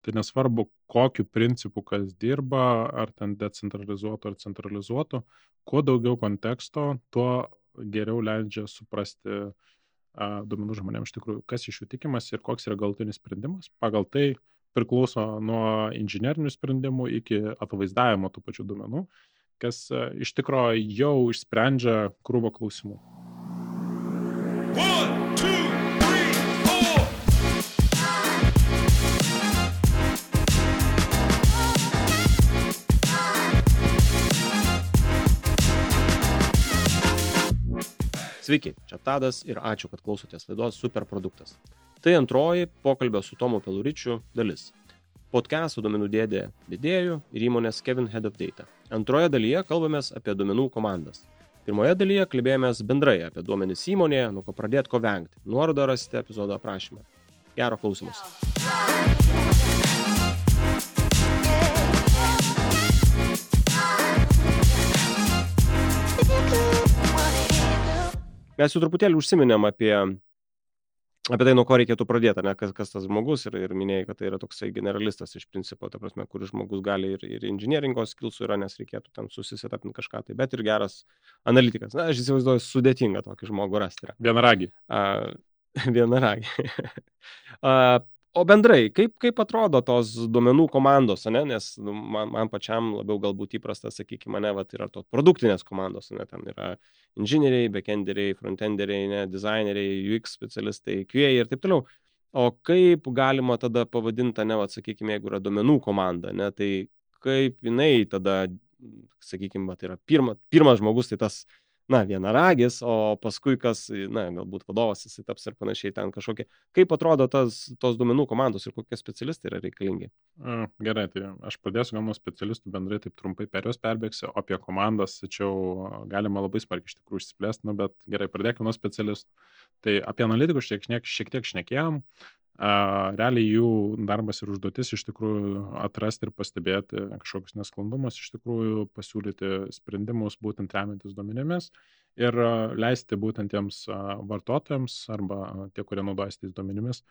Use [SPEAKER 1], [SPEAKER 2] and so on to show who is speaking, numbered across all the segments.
[SPEAKER 1] Tai nesvarbu, kokiu principu kas dirba, ar ten decentralizuotų ar centralizuotų, kuo daugiau konteksto, tuo geriau leidžia suprasti a, duomenų žmonėms iš tikrųjų, kas iš jų tikimas ir koks yra galtinis sprendimas. Pagal tai priklauso nuo inžinierinių sprendimų iki atvaizdavimo tų pačių duomenų, kas a, iš tikrųjų jau išsprendžia krūvą klausimų. One.
[SPEAKER 2] Sveiki, čia Tadas ir ačiū, kad klausotės laidos Superproduktas. Tai antroji pokalbio su Tomu Peluričiu dalis. Podcast'ų duomenų dėdė didėjų ir įmonės Kevin Head of Data. Antroje dalyje kalbamės apie duomenų komandas. Pirmoje dalyje kalbėjomės bendrai apie duomenis įmonėje, nuo ko pradėti, ko vengti. Nuorodą rasite epizodo aprašymę. Gero klausimus. Mes jau truputėlį užsiminėm apie, apie tai, nuo ko reikėtų pradėti, ne, kas, kas tas žmogus ir, ir minėjai, kad tai yra toksai generalistas iš principo, ta prasme, kuris žmogus gali ir, ir inžinieringos skilsų yra, nes reikėtų ten susisetapinti kažką, tai, bet ir geras analitikas. Na, aš įsivaizduoju, sudėtinga tokį žmogų rasti.
[SPEAKER 1] Vienaragį.
[SPEAKER 2] Vienaragį. O bendrai, kaip, kaip atrodo tos duomenų komandos, ne? nes nu, man, man pačiam labiau galbūt įprasta, sakykime, mane, va, yra tos produktinės komandos, ne? ten yra inžinieriai, backenderiai, frontenderiai, ne, dizaineriai, UX specialistai, QA ir taip toliau. O kaip galima tada pavadinti, ne, va, sakykime, jeigu yra duomenų komanda, ne, tai kaip jinai tada, sakykime, tai yra pirma, pirmas žmogus, tai tas na, vienaragis, o paskui kas, na, galbūt vadovas jisai taps ir panašiai ten kažkokie. Kaip atrodo tas, tos duomenų komandos ir kokie specialistai yra reikalingi?
[SPEAKER 1] Gerai, tai aš pradėsiu gal nuo specialistų bendrai taip trumpai per juos perbėgsiu, apie komandas, tačiau galima labai smarkiai iš tikrųjų išsiplėsti, nu, bet gerai, pradėkime nuo specialistų. Tai apie analitikus šiek, šiek tiek šnekėjom, realiai jų darbas ir užduotis iš tikrųjų atrasti ir pastebėti kažkokius nesklandumus, iš tikrųjų pasiūlyti sprendimus būtent remiantis duomenimis ir leisti būtent tiems vartotojams arba tie, kurie naudojasi tais duomenimis,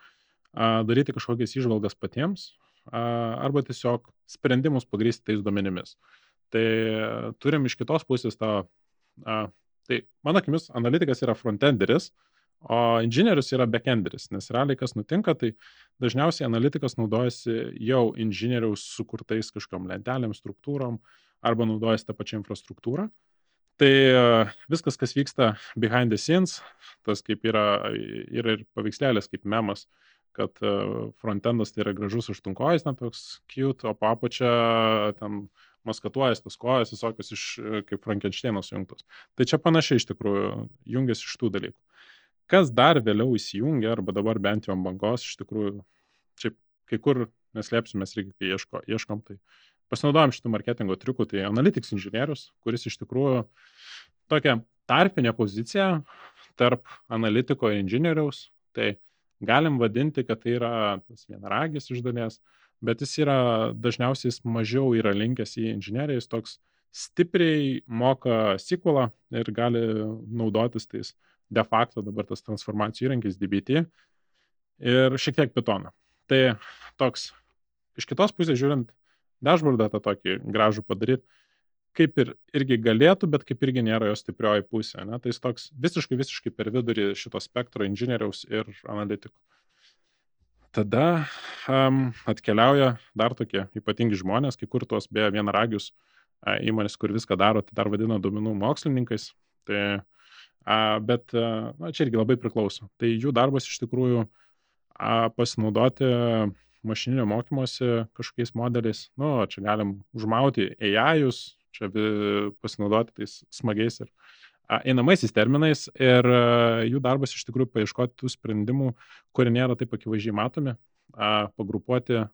[SPEAKER 1] daryti kažkokias išvalgas patiems arba tiesiog sprendimus pagrysti tais duomenimis. Tai turim iš kitos pusės tą, tai mano akimis, analitikas yra frontenderis, O inžinierius yra backenderis, nes realiai kas nutinka, tai dažniausiai analitikas naudojasi jau inžinieriaus sukurtais kažkom lentelėm, struktūrom arba naudojasi tą pačią infrastruktūrą. Tai e, viskas, kas vyksta behind the scenes, tas kaip yra, yra ir paveikslėlis kaip memas, kad e, frontendas tai yra gražus aštunkojas, na toks cute, o papačia ten maskatuojas tas kojas visokios iš e, kaip Frankensteino sujungtos. Tai čia panašiai iš tikrųjų jungiasi iš tų dalykų. Kas dar vėliau įsijungia, arba dabar bent jau bangos, iš tikrųjų, čia kai kur neslėpsimės, reikia, kai ieško, ieškom, tai pasinaudojom šitų marketingo triukų, tai analytics inžinierius, kuris iš tikrųjų tokia tarpinė pozicija tarp analitiko ir inžinieriaus, tai galim vadinti, kad tai yra tas vienaragis iš dalies, bet jis yra dažniausiai jis mažiau yra linkęs į inžinieriją, jis toks stipriai moka SQL ir gali naudotis tais de facto dabar tas transformacijų įrankis DBT ir šiek tiek Python. Tai toks, iš kitos pusės žiūrint, dashboardą tą tokį gražų padaryti, kaip ir irgi galėtų, bet kaip irgi nėra jo stiprioji pusė. Ne? Tai jis toks visiškai, visiškai per vidurį šito spektro inžinieriaus ir analitikų. Tada um, atkeliauja dar tokie ypatingi žmonės, kai kur tuos beje vienaragius įmonės, kur viską daro, tai dar vadina duomenų mokslininkais. Tai uh, bet na, čia irgi labai priklauso. Tai jų darbas iš tikrųjų pasinaudoti mašininio mokymosi kažkokiais modeliais. Nu, čia galim užmauti AI-us, čia pasinaudoti tais smagiais ir einamaisiais terminais ir a, jų darbas iš tikrųjų paieškoti tų sprendimų, kurie nėra taip akivaizdžiai matomi, pagrupuoti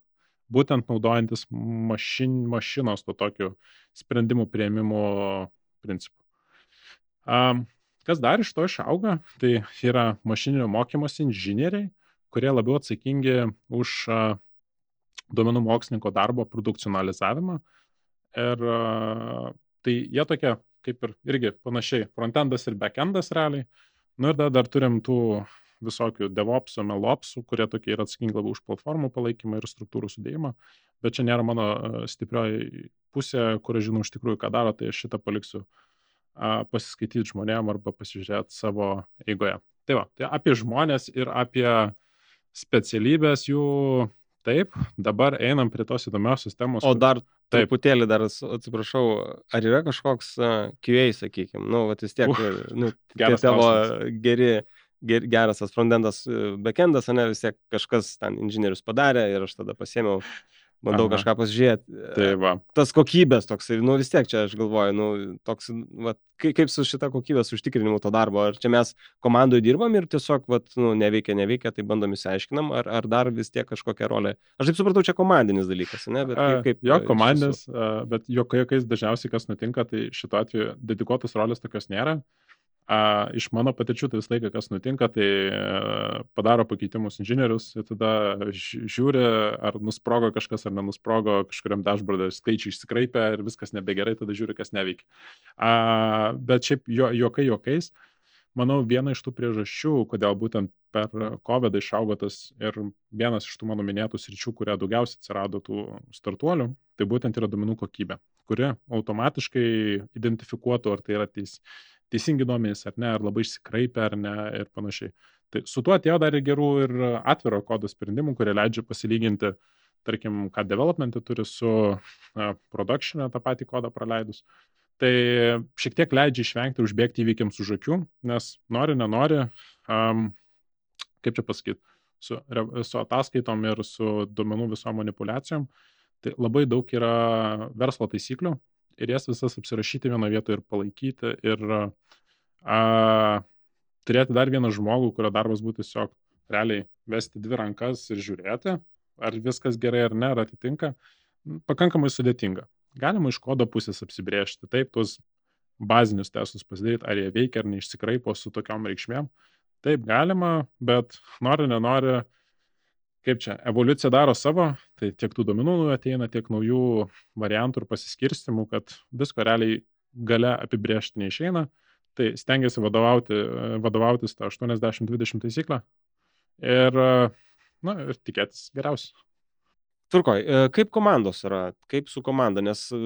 [SPEAKER 1] būtent naudojantis mašin, mašinos to tokiu sprendimų prieimimo principu. Um, Kas dar iš to išauga, tai yra mašininio mokymosi inžinieriai, kurie labiau atsakingi už duomenų mokslininko darbo produkcionalizavimą. Ir tai jie tokie kaip ir irgi panašiai, frontendas ir backendas realiai. Nu ir dar, dar turim tų visokių DevOpsų, MLOpsų, kurie tokie yra atsakingi labiau už platformų palaikymą ir struktūrų sudėjimą, bet čia nėra mano stiprioji pusė, kur aš žinau iš tikrųjų, ką daro, tai aš šitą paliksiu pasiskaityti žmonėm arba pasižiūrėti savo eigoje. Tai va, tai apie žmonės ir apie specialybės jų Taip, dabar einam prie tos įdomiausios temos.
[SPEAKER 2] O dar Taip. truputėlį dar, atsiprašau, ar yra kažkoks uh, QA, sakykime, nu, vat vis tiek, Uf, nu, tie tavo geri, ger, geras tas frontendas, backendas, ne, vis tiek kažkas ten inžinierius padarė ir aš tada pasėmiau bandau Aha. kažką pasižiūrėti.
[SPEAKER 1] Tai va.
[SPEAKER 2] Tas kokybės toks, nu vis tiek čia aš galvoju, nu, toks, va, kaip, su šita kokybės užtikrinimu to darbo, ar čia mes komandoje dirbam ir tiesiog, va, nu, neveikia, neveikia, tai bandom įsiaiškinam, ar, ar dar vis tiek kažkokią rolę. Aš taip supratau, čia komandinis dalykas, ne? Bet kaip, kaip,
[SPEAKER 1] jo, komandinis, bet jokiais dažniausiai kas nutinka, tai šituo atveju dedikuotos rolės tokios nėra. A, iš mano patirčių tai visą laiką, kas nutinka, tai a, padaro pakeitimus inžinierius ir tada žiūri, ar nusprogo kažkas ar nenusprogo, kažkuriam dashboard'e skaičiai išsikraipė ir viskas nebegerai, tada žiūri, kas neveikia. A, bet šiaip jo, jokai jokais, manau, viena iš tų priežasčių, kodėl būtent per COVID išaugo tas ir vienas iš tų mano minėtų sričių, kurie daugiausiai atsirado tų startuolių, tai būtent yra duomenų kokybė, kuri automatiškai identifikuotų, ar tai yra teisė teisingi duomenys ar ne, ar labai išsikraipę ar ne ir panašiai. Tai su tuo atėjo dar ir gerų ir atviro kodo sprendimų, kurie leidžia pasilyginti, tarkim, ką developmentė turi su production'e tą patį kodą praleidus. Tai šiek tiek leidžia išvengti užbėgti įvykiams už akių, nes nori, nenori, um, kaip čia pasakyti, su, su ataskaitom ir su duomenų visom manipulacijom, tai labai daug yra verslo taisyklių, ir jas visas apsirašyti vieno vietoje ir palaikyti ir a, turėti dar vieną žmogų, kurio darbas būtų tiesiog realiai vesti dvi rankas ir žiūrėti, ar viskas gerai ar ne, ar atitinka, pakankamai sudėtinga. Galima iš kodo pusės apsibriežti, taip, tuos bazinius testus pasidaryti, ar jie veikia ar neišsikraipo su tokiam reikšmėm. Taip galima, bet nori, nenori, kaip čia, evoliucija daro savo, tai tiek tų domenų ateina, tiek naujų variantų ir pasiskirstimų, kad visko realiai gale apibriežti neišeina, tai stengiasi vadovauti, vadovautis tą 80-20 taisyklę ir, na, ir tikėtis geriausiai.
[SPEAKER 2] Turkoj, e, kaip komandos yra, kaip su komanda, nes e,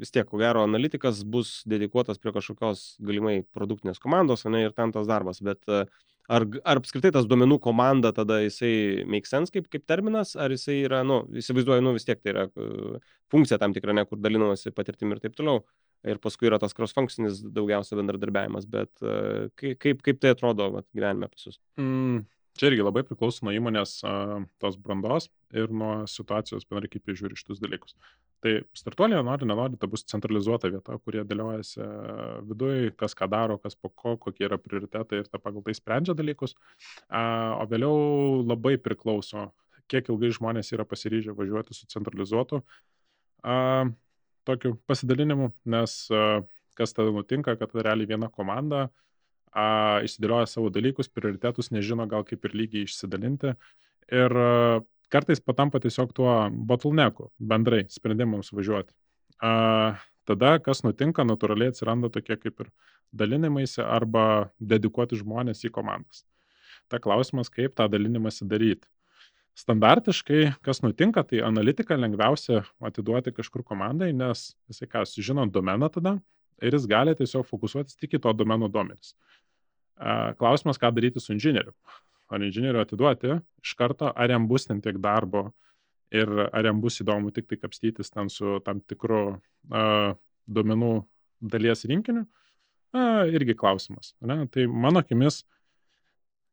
[SPEAKER 2] vis tiek, ko gero, analitikas bus dedikuotas prie kažkokios galimai produktinės komandos, ne, ir ten tas darbas, bet uh, Ar, ar apskritai tas duomenų komanda tada jisai make sense kaip, kaip terminas, ar jisai yra, nu, įsivaizduoju, nu, vis tiek tai yra uh, funkcija tam tikra, ne, kur dalinamasi patirtim ir taip toliau. Ir paskui yra tas cross-functionis daugiausia bendradarbiavimas, bet uh, kaip, kaip tai atrodo vat, gyvenime pas jūs?
[SPEAKER 1] Mm, Čia irgi labai priklauso nuo įmonės tos brandos ir nuo situacijos, bendrai kaip jie žiūri šitus dalykus. Tai startuolė, nori, nenori, tai bus centralizuota vieta, kurie dėliojasi viduje, kas ką daro, kas po ko, kokie yra prioritetai ir ta pagal tai sprendžia dalykus. O vėliau labai priklauso, kiek ilgai žmonės yra pasiryžę važiuoti su centralizuotu tokiu pasidalinimu, nes a, kas tada nutinka, kad realiai viena komanda a, išsidėlioja savo dalykus, prioritetus, nežino gal kaip ir lygiai išsidalinti. Ir a, kartais patampa tiesiog tuo bottlenecku bendrai sprendimams važiuoti. A, tada, kas nutinka, natūraliai atsiranda tokie kaip ir dalinimaisi arba dedikuoti žmonės į komandas. Ta klausimas, kaip tą dalinimąsi daryti. Standartiškai, kas nutinka, tai analitiką lengviausia atiduoti kažkur komandai, nes jisai ką, žino domeną tada ir jis gali tiesiog fokusuotis tik į to domeno duomenis. Klausimas, ką daryti su inžinieriu. Ar inžinieriu atiduoti iš karto, ar jam bus ten tiek darbo ir ar jam bus įdomu tik tai kapstytis ten su tam tikru uh, duomenų dalies rinkiniu, uh, irgi klausimas. Ne? Tai mano akimis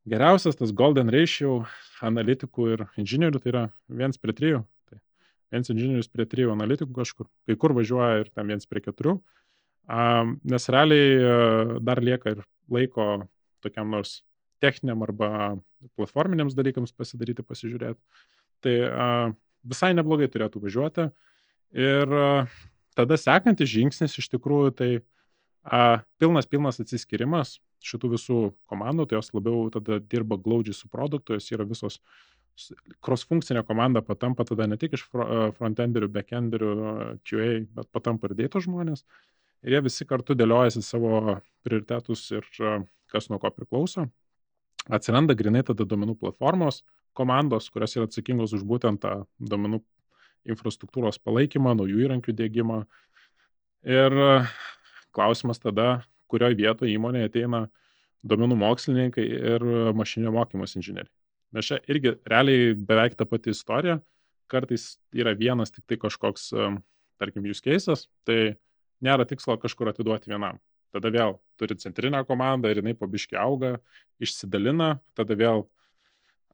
[SPEAKER 1] geriausias tas golden ratio analitikų ir inžinierių tai yra viens prie trijų. Tai viens inžinierius prie trijų analitikų kažkur, kai kur važiuoja ir ten viens prie keturių. Um, nes realiai uh, dar lieka ir laiko tokiam nors techniniam arba platforminiams dalykams pasidaryti, pasižiūrėti. Tai a, visai neblogai turėtų važiuoti. Ir a, tada sekantis žingsnis iš tikrųjų tai a, pilnas, pilnas atsiskirimas šitų visų komandų, tai jos labiau tada dirba glaudžiai su produktu, jos yra visos cross-funkcinė komanda patampa tada ne tik iš frontenderių, backenderių, QA, bet patampa ir data žmonės. Ir jie visi kartu dėliojasi savo prioritetus ir kas nuo ko priklauso. Atsiranda grinai tada duomenų platformos komandos, kurios yra atsakingos už būtent tą duomenų infrastruktūros palaikymą, naujų įrankių dėgymą. Ir klausimas tada, kurioje vietoje įmonėje ateina duomenų mokslininkai ir mašinio mokymus inžinieriai. Nes čia irgi realiai beveik ta pati istorija, kartais yra vienas tik tai kažkoks, tarkim, use cases, tai nėra tikslo kažkur atiduoti vienam. Tada vėl turi centrinę komandą ir jinai pabiški auga, išsidalina, tada vėl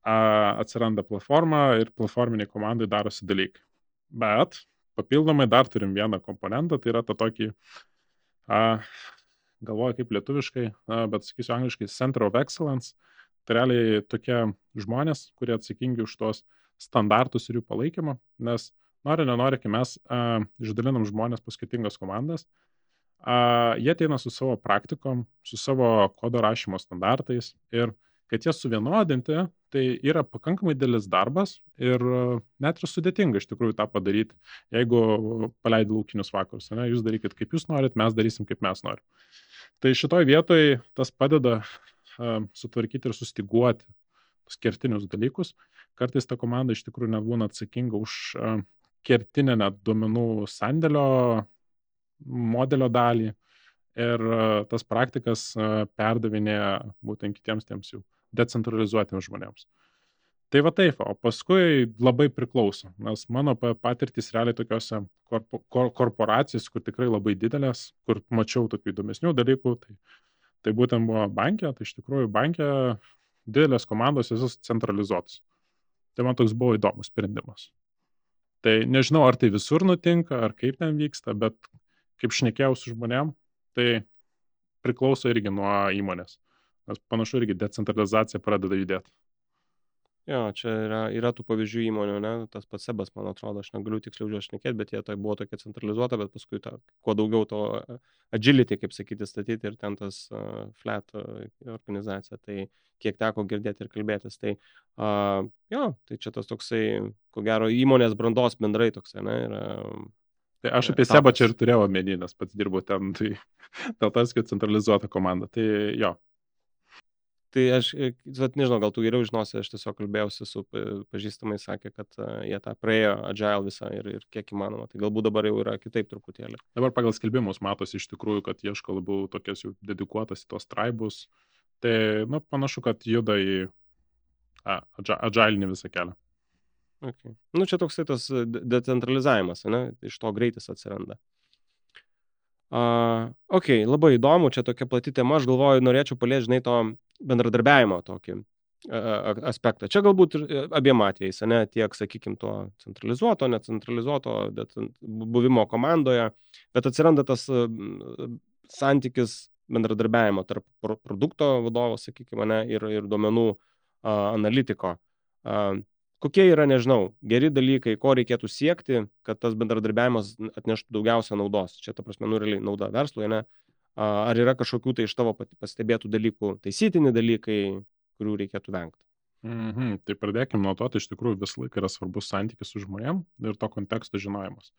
[SPEAKER 1] a, atsiranda platforma ir platforminiai komandai darosi dalykai. Bet papildomai dar turim vieną komponentą, tai yra tą tokį, a, galvoju kaip lietuviškai, a, bet sakysiu angliškai, Center of Excellence. Tai realiai tokie žmonės, kurie atsakingi už tos standartus ir jų palaikymą, nes nori, nenori, kai mes a, išdalinam žmonės po skirtingas komandas, jie ateina su savo praktikom, su savo kodo rašymo standartais ir kad jas suvienodinti, tai yra pakankamai didelis darbas ir net ir sudėtinga iš tikrųjų tą padaryti, jeigu paleidai laukinius vakarus. Ne? Jūs darykit kaip jūs norit, mes darysim kaip mes norim. Tai šitoj vietoj tas padeda uh, sutvarkyti ir sustiguoti kertinius dalykus. Kartais ta komanda iš tikrųjų nebūna atsakinga už uh, kertinę net duomenų sandėlio modelio dalį ir e, tas praktikas e, perdavinėja būtent kitiems tiems jau decentralizuotiems žmonėms. Tai va taip, o paskui labai priklauso, nes mano patirtis realiai tokiuose korpo, kor, korporacijose, kur tikrai labai didelės, kur mačiau tokių įdomesnių dalykų, tai, tai būtent buvo bankė, tai iš tikrųjų bankė didelės komandos visos centralizuotos. Tai man toks buvo įdomus sprendimas. Tai nežinau, ar tai visur nutinka, ar kaip ten vyksta, bet kaip šnekėjau su žmonėm, tai priklauso irgi nuo įmonės. Nes panašu irgi decentralizacija pradeda judėti.
[SPEAKER 2] Jo, čia yra, yra tų pavyzdžių įmonių, ne, tas pats Sebas, man atrodo, aš negaliu tiksliau už šnekėti, bet jie tai buvo tokia centralizuota, bet paskui ta, kuo daugiau to agility, kaip sakyti, statyti ir ten tas uh, flat uh, organizacija, tai kiek teko girdėti ir kalbėtis, tai uh, jo, tai čia tas toksai, ko gero, įmonės brandos bendrai toksai, ne, yra
[SPEAKER 1] Tai aš apie Sebą čia ir turėjau omeny, nes pats dirbu ten, tai dėl tas, kad centralizuota komanda. Tai jo.
[SPEAKER 2] Tai aš, e, vat, nežinau, gal tu geriau žinosi, aš tiesiog kalbėjausi su pažįstamai, sakė, kad uh, jie tą praėjo agile visą ir, ir kiek įmanoma. Tai galbūt dabar jau yra kitaip truputėlį.
[SPEAKER 1] Dabar pagal skelbimus matosi iš tikrųjų, kad ieško labiau tokias jau dedikuotas į tos traibus. Tai, nu, panašu, kad juda į a, agile visą kelią.
[SPEAKER 2] Okay. Nu, čia toksai tas e, decentralizavimas, ne? iš to greitis atsiranda. Uh, ok, labai įdomu, čia tokia plati tema, aš galvoju, norėčiau palėti, žinai, to bendradarbiavimo tokį uh, aspektą. Čia galbūt ir e, abiem atvejais, ne tiek, sakykime, to centralizuoto, necentralizuoto buvimo komandoje, bet atsiranda tas uh, santykis bendradarbiavimo tarp produkto vadovo, sakykime, ne, ir, ir duomenų uh, analitiko. Uh, kokie yra, nežinau, geri dalykai, ko reikėtų siekti, kad tas bendradarbiavimas atneštų daugiausia naudos. Čia, ta prasme, nu, realiai nauda verslui, ne? Ar yra kažkokių tai iš tavo pastebėtų dalykų, taisytini dalykai, kurių reikėtų vengti?
[SPEAKER 1] Mhm, tai pradėkime nuo to, tai iš tikrųjų visą laiką yra svarbus santykis su žmonėm ir to konteksto žinojimas.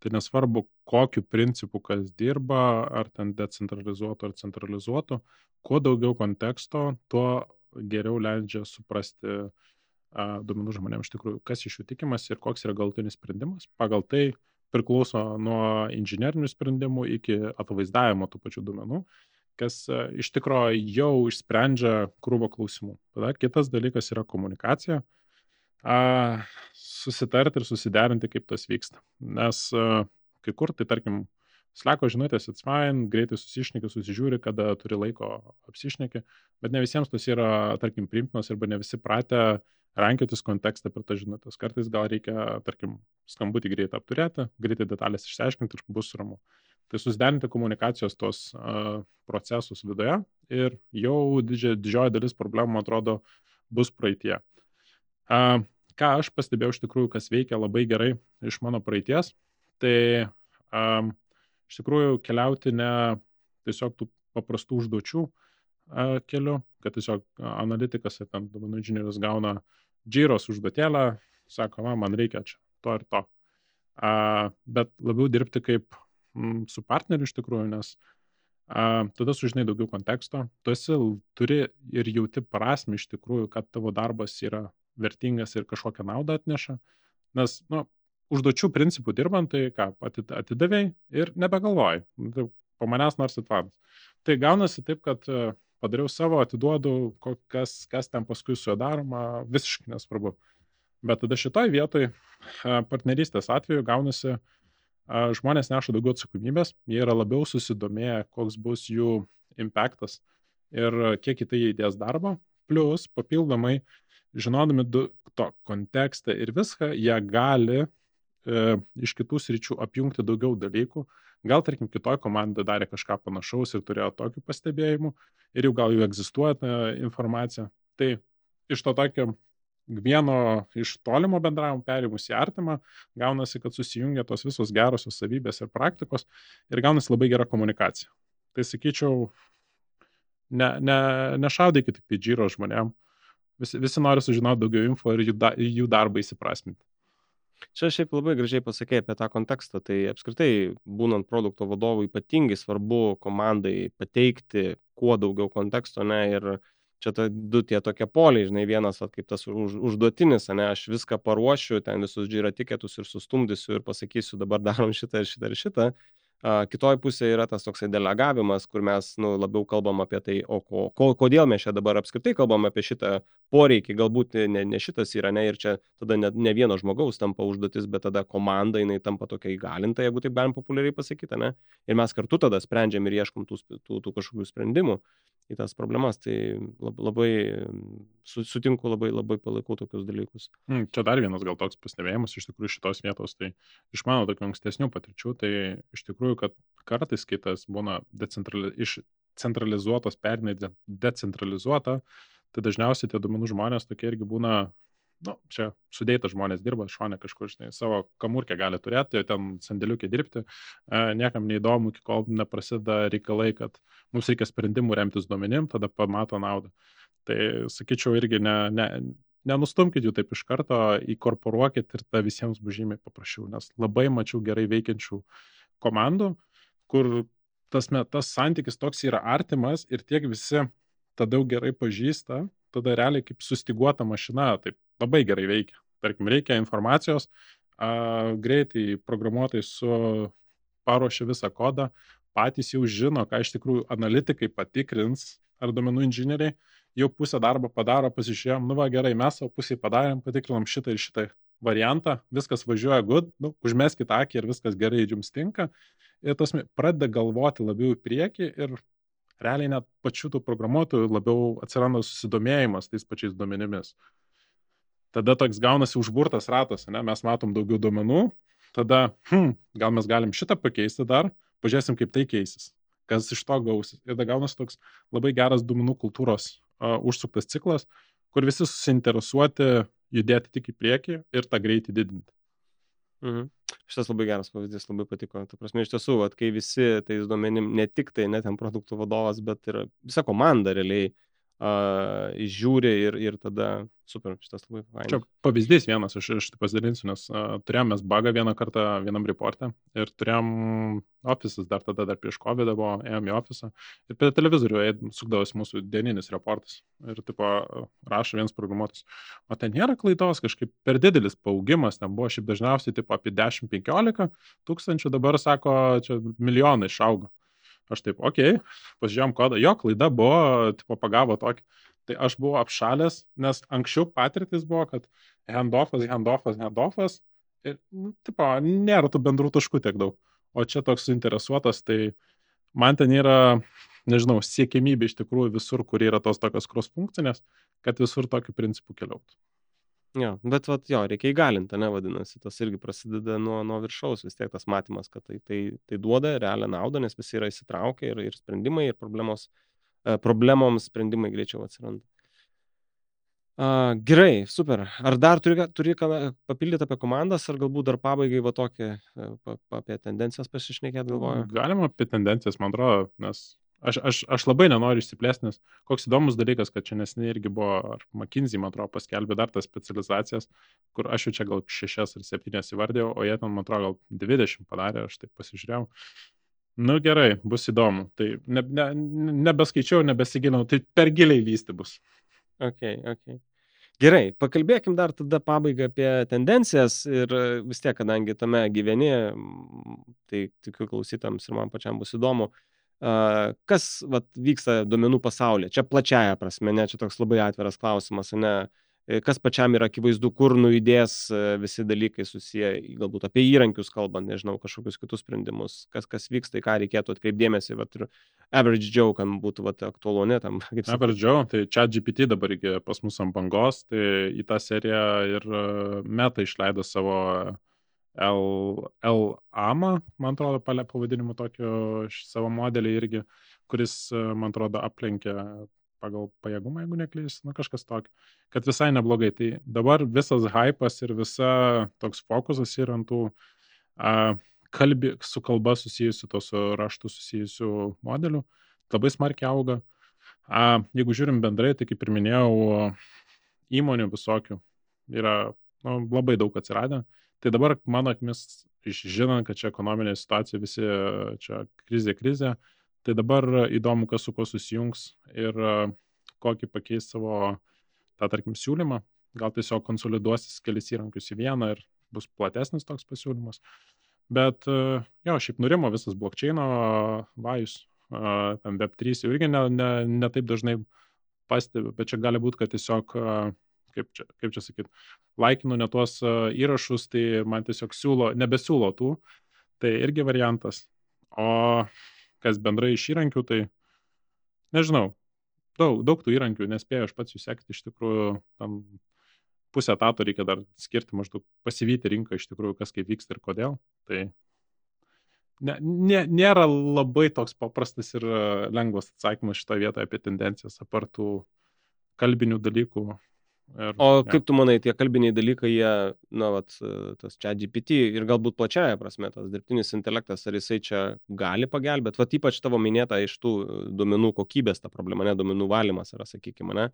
[SPEAKER 1] Tai nesvarbu, kokiu principu kas dirba, ar ten decentralizuotų ar centralizuotų, kuo daugiau konteksto, tuo geriau leidžia suprasti uh, duomenų žmonėms iš tikrųjų, kas iš jų tikimas ir koks yra galutinis sprendimas. Pagal tai priklauso nuo inžinierinių sprendimų iki atvaizdavimo tų pačių duomenų, kas iš tikrųjų jau išsprendžia krūvo klausimų. Tada kitas dalykas yra komunikacija. A, susitarti ir susiderinti, kaip tas vyksta. Nes a, kai kur, tai tarkim, Sleko žinutės, it's fine, greitai susišneki, susižiūri, kada turi laiko apsišneki, bet ne visiems tas yra, tarkim, primtinos arba ne visi pratę rankiotis kontekstą per tas žinutės. Kartais gal reikia, tarkim, skambutį greitai apturėti, greitai detalės išsiaiškinti ir bus ramu. Tai susiderinti komunikacijos tos uh, procesus viduje ir jau didžia, didžioji dalis problemų, atrodo, bus praeitie. Uh, ką aš pastebėjau iš tikrųjų, kas veikia labai gerai iš mano praeities, tai um, iš tikrųjų keliauti ne tiesiog tų paprastų užduočių uh, keliu, kad tiesiog analitikas ar ten duomenų inžinierius gauna uh, džyros užduotėlę, sako, man, man reikia čia to ir to. A, bet labiau dirbti kaip m, su partneriu iš tikrųjų, nes a, tada sužinai daugiau konteksto, tu esi, turi ir jauti prasme iš tikrųjų, kad tavo darbas yra vertingas ir kažkokią naudą atneša. Nes, nu, užduočių principų dirbant, tai ką, atidavėjai ir nebegalvoji. Nu, po manęs nors atvadas. Tai gaunasi taip, kad padariau savo, atiduodu, kas, kas ten paskui su juo daroma, visiškai nesvarbu. Bet tada šitoj vietoj partnerystės atveju gaunasi, žmonės neša daugiau atsakomybės, jie yra labiau susidomėję, koks bus jų impactas ir kiek į tai įdės darbo. Plus, papildomai, žinodami to kontekstą ir viską, jie gali e, iš kitų sričių apjungti daugiau dalykų. Gal, tarkim, kitoj komandai darė kažką panašaus ir turėjo tokių pastebėjimų ir jau gal jau egzistuoja ta informacija. Tai iš to tokio vieno iš tolimo bendravimo perėmus į artimą, gaunasi, kad susijungia tos visos gerosios savybės ir praktikos ir gaunasi labai gera komunikacija. Tai sakyčiau, ne, ne, nešaudykite pidžyro žmonėm, visi, visi nori sužinoti daugiau info ir jų, da, jų darbą įsiprasminti.
[SPEAKER 2] Čia šiaip labai gražiai pasakė apie tą kontekstą. Tai apskritai, būnant produkto vadovu, ypatingai svarbu komandai pateikti kuo daugiau konteksto, ne, ir čia ta du tie tokie poliai, žinai, vienas, vat, kaip tas už, užduotinis, ne, aš viską paruošiu, ten visus džira tiketus ir sustumdysiu ir pasakysiu, dabar darom šitą ir šitą ir šitą. Kitoj pusėje yra tas toksai delegavimas, kur mes nu, labiau kalbam apie tai, o ko, ko, kodėl mes čia dabar apskritai kalbam apie šitą poreikį, galbūt ne, ne šitas yra, ne, ir čia tada ne, ne vieno žmogaus tampa užduotis, bet tada komanda jinai tampa tokia įgalinta, jeigu taip galim populiariai pasakyti, ne, ir mes kartu tada sprendžiam ir ieškom tų, tų, tų kažkokių sprendimų į tas problemas. Tai labai sutinku, labai, labai palaikau tokius dalykus.
[SPEAKER 1] Hmm, čia dar vienas gal toks pastebėjimas iš tikrųjų šitos vietos, tai iš mano tokių ankstesnių patirčių, tai iš tikrųjų, kad kartais kitas būna decentrali, iš centralizuotos perinai decentralizuota, tai dažniausiai tie duomenų žmonės tokie irgi būna nu, čia sudėta žmonės dirba, šonė kažkur, žinai, savo kamurkę gali turėti, ten sandėliukė dirbti, e, niekam neįdomu, iki kol neprasideda reikalai, kad mums reikia sprendimų remtis duomenim, tada pamato naudą. Tai sakyčiau irgi ne, ne, nenustumkit jų taip iš karto, įkorporuokit ir ta visiems bus žymiai paprasčiau, nes labai mačiau gerai veikiančių komandų, kur tas, tas santykis toks yra artimas ir tiek visi tada gerai pažįsta, tada realiai kaip sustiguota mašina, taip labai gerai veikia. Tarkim, reikia informacijos, a, greitai programuotojai su paruošia visą kodą, patys jau žino, ką iš tikrųjų analitikai patikrins, ar domenų inžinieriai jau pusę darbo padaro, pasižiūrėjom, nu va gerai, mes savo pusėje padarėm, patikrinom šitą ir šitą variantą, viskas važiuoja good, nu, užmeskite akį ir viskas gerai jums tinka. Ir tas pradeda galvoti labiau į priekį ir realiai net pačių tų programuotojų labiau atsiranda susidomėjimas tais pačiais duomenimis tada toks gaunasi užburtas ratas, ne? mes matom daugiau duomenų, tada, hm, gal mes galim šitą pakeisti dar, pažiūrėsim, kaip tai keisis, kas iš to gausis. Ir tada gaunasi toks labai geras duomenų kultūros uh, užsuktas ciklas, kur visi susinteresuoti judėti tik į priekį ir tą greitį didinti.
[SPEAKER 2] Mhm. Šitas labai geras pavyzdys, labai patiko. Tu prasme, iš tiesų, vat, kai visi tais duomenim, ne tik tai net ten produktų vadovas, bet ir visa komanda realiai uh, žiūri ir, ir tada super, šitas labai fainas.
[SPEAKER 1] Čia pavyzdys vienas, aš, aš tai pasidalinsiu, nes uh, turėjom mes bagą vieną kartą vienam reportė ir turėjom ofisas dar tada, dar prieš COVID buvo, ėjom į ofisą ir prie televizorių sukdavosi mūsų dieninis reportas ir tipo rašo vienas programuotojas, o ten nėra klaidos, kažkaip per didelis paaugimas, ten buvo šiaip dažniausiai tipo apie 10-15 tūkstančių, dabar sako, čia milijonai išaugo. Aš taip, okei, okay, pasižiūrėjom kodą, jo klaida buvo, tipo pagavo tokį. Tai aš buvau apšalęs, nes anksčiau patirtis buvo, kad handoffas, handoffas, handoffas ir, nu, tipo, nėra tų bendrų taškų tiek daug. O čia toks suinteresuotas, tai man ten yra, nežinau, siekimybė iš tikrųjų visur, kur yra tos tokios cross funkcinės, kad visur tokiu principu keliautų.
[SPEAKER 2] Jo, bet vat, jo, reikia įgalinti, ne vadinasi, tas irgi prasideda nuo, nuo viršaus, vis tiek tas matymas, kad tai, tai, tai duoda realią naudą, nes visi yra įsitraukę ir, ir sprendimai, ir problemos, e, problemoms sprendimai greičiau atsiranda. A, gerai, super. Ar dar turi, turi ką papildyti apie komandas, ar galbūt dar pabaigai va tokį, e, apie tendencijas pasišnekėti galvoju?
[SPEAKER 1] Galima apie tendencijas, man atrodo, nes Aš, aš, aš labai nenoriu išsiplėsti, nes koks įdomus dalykas, kad čia nesiniai irgi buvo, ar McKinsey, man atrodo, paskelbė dar tas specializacijas, kur aš jau čia gal šešias ar septynias įvardėjau, o jie ten, man atrodo, gal 20 padarė, aš taip pasižiūrėjau. Nu gerai, bus įdomu. Tai ne, ne, nebeskaičiau, nebesigilinau, tai per giliai lysti bus.
[SPEAKER 2] Ok, ok. Gerai, pakalbėkim dar tada pabaigą apie tendencijas ir vis tiek, kadangi tame gyveni, tai tikiu klausytams ir man pačiam bus įdomu, kas vat, vyksta duomenų pasaulyje. Čia plačiaja prasme, ne, čia toks labai atviras klausimas, ne, E, kas pačiam yra akivaizdu, kur nujudės e, visi dalykai susiję, galbūt apie įrankius kalbant, nežinau, kažkokius kitus sprendimus, kas, kas vyksta, į ką reikėtų atkreipdėmėsi, vat, ir average Joe, kam būtų vat, aktualu, ne tam.
[SPEAKER 1] Average Joe, tai čia GPT dabar irgi pas mus ant bangos, tai į tą seriją ir e, Meta išleido savo L, L AMA, man atrodo, pavadinimu tokio savo modelį irgi, kuris, man atrodo, aplenkė pagal pajėgumą, jeigu neklys, nu kažkas tokio, kad visai neblogai. Tai dabar visas hypas ir visa toks fokusas yra ant tų a, kalbi, su kalba susijusių, to su raštu susijusių modelių, labai smarkiai auga. A, jeigu žiūrim bendrai, tai kaip ir minėjau, įmonių visokių yra nu, labai daug atsiradę. Tai dabar mano akimis, žinant, kad čia ekonominė situacija, visi čia krizė, krizė, Tai dabar įdomu, kas su kuo susijungs ir kokį pakeis savo tą, tarkim, siūlymą. Gal tiesiog konsoliduosis kelis įrankius į vieną ir bus platesnis toks pasiūlymas. Bet jo, šiaip nurimo visas blokčiaino vajus, ten Web3 jau irgi ne, ne, ne taip dažnai pastebiu, bet čia gali būti, kad tiesiog, kaip čia, kaip čia sakyt, laikinu ne tuos įrašus, tai man tiesiog siūlo, nebesiūlo tų, tai irgi variantas. O kas bendrai iš įrankių, tai nežinau, daug, daug tų įrankių, nespėjau aš pats jų sekti, iš tikrųjų, tam pusę etato reikia dar skirti, maždaug pasivyti rinką iš tikrųjų, kas kaip vyksta ir kodėl. Tai ne, ne, nėra labai toks paprastas ir lengvas atsakymas šitoje vietoje apie tendencijas, apartų kalbinių dalykų,
[SPEAKER 2] Ir, o ja. kaip tu manai, tie kalbiniai dalykai, jie, na, vat, tas čia GPT ir galbūt plačiaja prasme, tas dirbtinis intelektas, ar jisai čia gali pagelbėti, va ypač tavo minėta iš tų duomenų kokybės ta problema, ne duomenų valymas yra, sakykime, ne,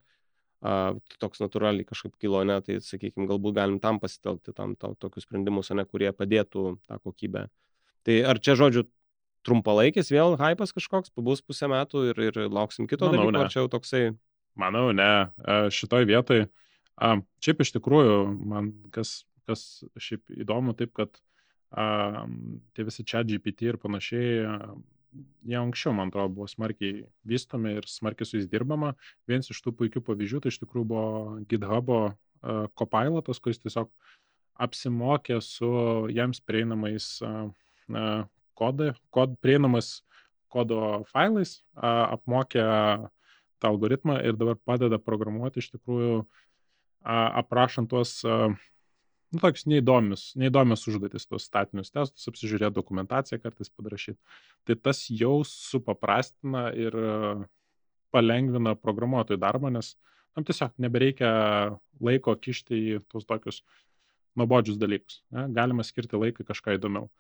[SPEAKER 2] a, toks natūraliai kažkaip kilo, ne, tai, sakykime, galbūt galim tam pasitelkti, tam, tam tokius sprendimus, ne, kurie padėtų tą kokybę. Tai ar čia, žodžiu, trumpalaikis vėl hypas kažkoks, pabus pusę metų ir, ir lauksim kito Manau, dalyko, ar čia jau toksai
[SPEAKER 1] Manau, ne. Šitoj vietoj, a, šiaip iš tikrųjų, man kas, kas šiaip įdomu, taip kad a, tie visi čia GPT ir panašiai, a, jie anksčiau, man atrodo, buvo smarkiai vystomi ir smarkiai su jais dirbama. Vienas iš tų puikių pavyzdžių, tai iš tikrųjų buvo GitHub'o copilotas, kuris tiesiog apsimokė su jiems prieinamais kodai, kod, prieinamas kodo failais, apmokė tą algoritmą ir dabar padeda programuoti iš tikrųjų aprašant tuos, nu, tokius neįdomius, neįdomius užduotis, tuos statinius testus, apsižiūrėti dokumentaciją kartais padrašyti. Tai tas jau supaprastina ir palengvina programuotojų darbą, nes tam tiesiog nebereikia laiko kišti į tuos tokius nuobodžius dalykus. Ne? Galima skirti laiką kažką įdomiau.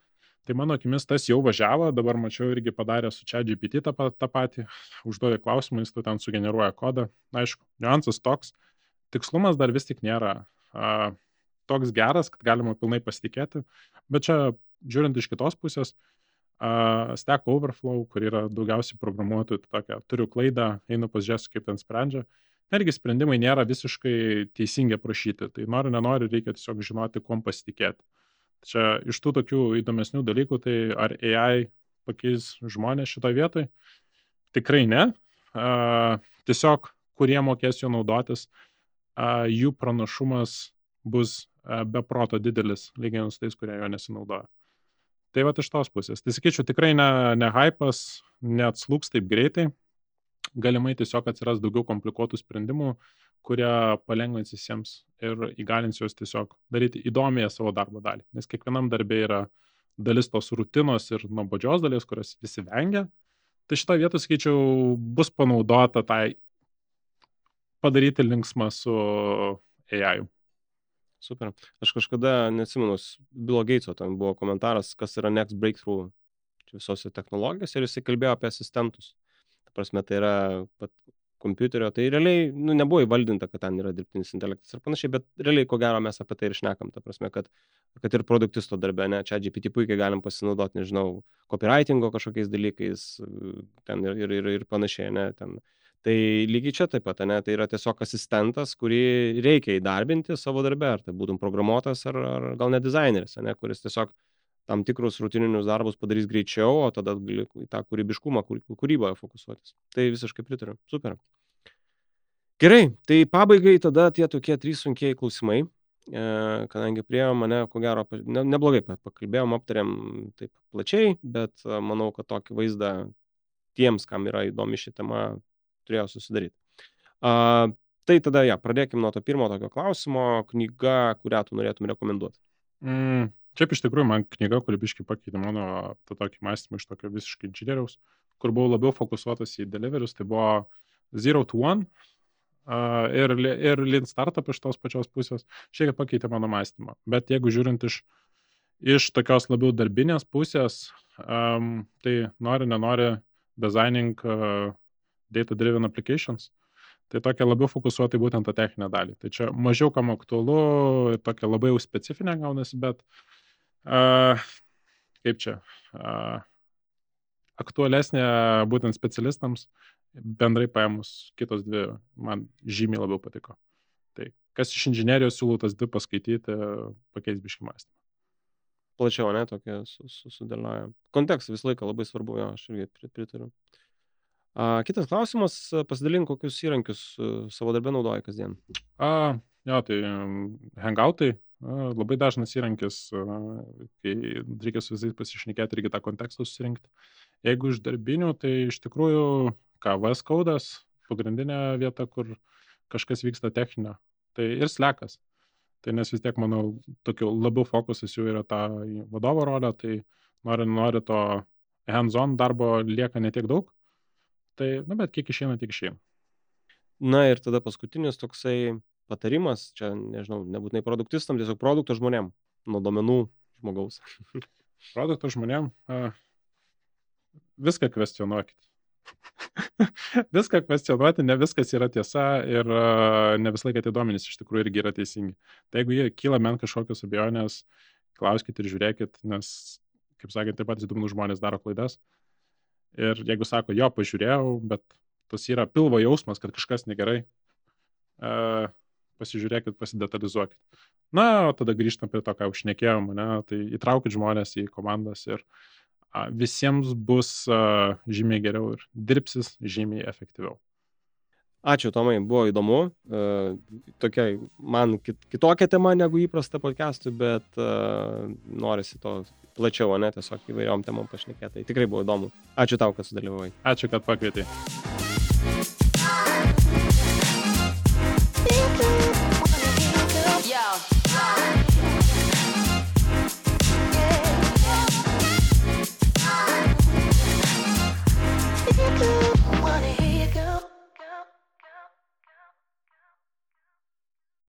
[SPEAKER 1] Tai mano akimis tas jau važiavo, dabar mačiau irgi padarė su čia GPT tą, tą patį, užduodė klausimą, jis ten sugeneruoja kodą. Aišku, niuansas toks, tikslumas dar vis tik nėra a, toks geras, kad galima pilnai pasitikėti, bet čia žiūrint iš kitos pusės, a, Stack Overflow, kur yra daugiausiai programuotojų, tai tokia, turiu klaidą, einu pasižiūrėsiu, kaip ten sprendžia. Netgi sprendimai nėra visiškai teisingi aprašyti, tai nori, nenori, reikia tiesiog žinoti, kuom pasitikėti. Čia iš tų tokių įdomesnių dalykų, tai ar AI pakeis žmonės šitoje vietoje? Tikrai ne. Uh, tiesiog, kurie mokės jo naudotis, uh, jų pranašumas bus uh, beproto didelis, lyginant su tais, kurie jo nesinaudoja. Tai va iš tos pusės. Tai sakyčiau, tikrai ne, ne hypas, neatslūks taip greitai. Galimai tiesiog atsiras daugiau komplikuotų sprendimų, kurie palengvins visiems ir įgalins juos tiesiog daryti įdomiąją savo darbo dalį. Nes kiekvienam darbė yra dalis tos rutinos ir nuobodžios dalies, kurios visi vengia. Tai šitą vietą, sakyčiau, bus panaudota tai padaryti linksmą su AI.
[SPEAKER 2] Super. Aš kažkada, neatsimenu, Bilo Gateso ten buvo komentaras, kas yra next breakthrough visose technologijose ir jisai kalbėjo apie asistentus. Ta prasme, tai yra pat kompiuterio, tai realiai nu, nebuvo įvaldinta, kad ten yra dirbtinis intelektas ir panašiai, bet realiai ko gero mes apie tai ir šnekam, ta prasme, kad, kad ir produktisto darbė, ne, čia GPT puikiai galim pasinaudoti, nežinau, copywritingo kažkokiais dalykais, ten ir, ir, ir, ir panašiai, ne, ten. Tai lygiai čia taip pat, ne, tai yra tiesiog asistentas, kurį reikia įdarbinti savo darbę, ar tai būtum programuotojas, ar, ar gal net dizaineris, ne, kuris tiesiog tam tikrus rutininius darbus padarys greičiau, o tada gali į tą kūrybiškumą, kūryboje fokusuotis. Tai visiškai pritariu. Super. Gerai, tai pabaigai tada tie tokie trys sunkiai klausimai, e, kadangi prie mane, ko gero, ne, neblogai pakalbėjom, aptarėm taip plačiai, bet e, manau, kad tokį vaizdą tiems, kam yra įdomi ši tema, turėjo susidaryti. A, tai tada, ja, pradėkime nuo to pirmo tokio klausimo, knyga, kurią tu norėtum rekomenduoti.
[SPEAKER 1] Mm, Šiaip iš tikrųjų man knyga, kuri biškai pakeitė mano tą tokį mąstymą iš tokio visiškai inžinieriaus, kur buvau labiau fokusuotas į deliverius, tai buvo Zero to One uh, ir, ir Lean Startup iš tos pačios pusės, šiek tiek pakeitė mano mąstymą. Bet jeigu žiūrint iš, iš tokios labiau darbinės pusės, um, tai nori, nenori designing uh, data driven applications, Tai tokia labiau fokusuota į būtent tą techninę dalį. Tai čia mažiau kam aktualu, tokia labai jau specifinė gaunasi, bet uh, kaip čia, aktualesnė būtent specialistams, bendrai paėmus kitos dvi man žymiai labiau patiko. Tai kas iš inžinierijos siūlau tas dvi paskaityti, pakeis biški mąstymą.
[SPEAKER 2] Plačiau, ne, tokia sudėlioja. Kontekstas visą laiką labai svarbu, jo, aš irgi pritariu. A, kitas klausimas, pasidalink, kokius įrankius savo darbę naudoji kasdien.
[SPEAKER 1] A, jo, tai hangoutai labai dažnas įrankis, kai reikia su visais pasišnekėti irgi tą kontekstą susirinkti. Jeigu iš darbinių, tai iš tikrųjų KVS kodas, pagrindinė vieta, kur kažkas vyksta techninio. Tai ir slekas. Tai nes vis tiek, manau, tokiu labiau fokusas jų yra ta vadovo rolė, tai nori, nori to hands-on darbo lieka netiek daug. Tai, nu, bet kiek išeina, tiek išeina.
[SPEAKER 2] Na ir tada paskutinis toksai patarimas, čia nežinau, nebūtinai produktistam, tiesiog produkto žmonėm, nuo domenų žmogaus.
[SPEAKER 1] produkto žmonėm, a, viską kvestionuokit. viską kvestionuoti, ne viskas yra tiesa ir a, ne visą laiką tie duomenys iš tikrųjų irgi yra teisingi. Tai jeigu jie kyla men kažkokios abejonės, klauskite ir žiūrėkit, nes, kaip sakėt, taip pat įdomus žmonės daro klaidas. Ir jeigu sako, jo, pažiūrėjau, bet tas yra pilvo jausmas, kad kažkas negerai, uh, pasižiūrėkit, pasidetalizuokit. Na, o tada grįžtam prie to, ką jau šnekėjom, ne? tai įtraukit žmonės į komandas ir a, visiems bus a, žymiai geriau ir dirbsis žymiai efektyviau.
[SPEAKER 2] Ačiū, Tomai, buvo įdomu. Uh, tokia man kit, kitokia tema negu įprasta podcast'ui, bet uh, norisi to plačiau, ne, tiesiog įvairiom temom pašnekėti. Tai tikrai buvo įdomu. Ačiū tau, kad sudalyvavai.
[SPEAKER 1] Ačiū, kad pakvietei. You.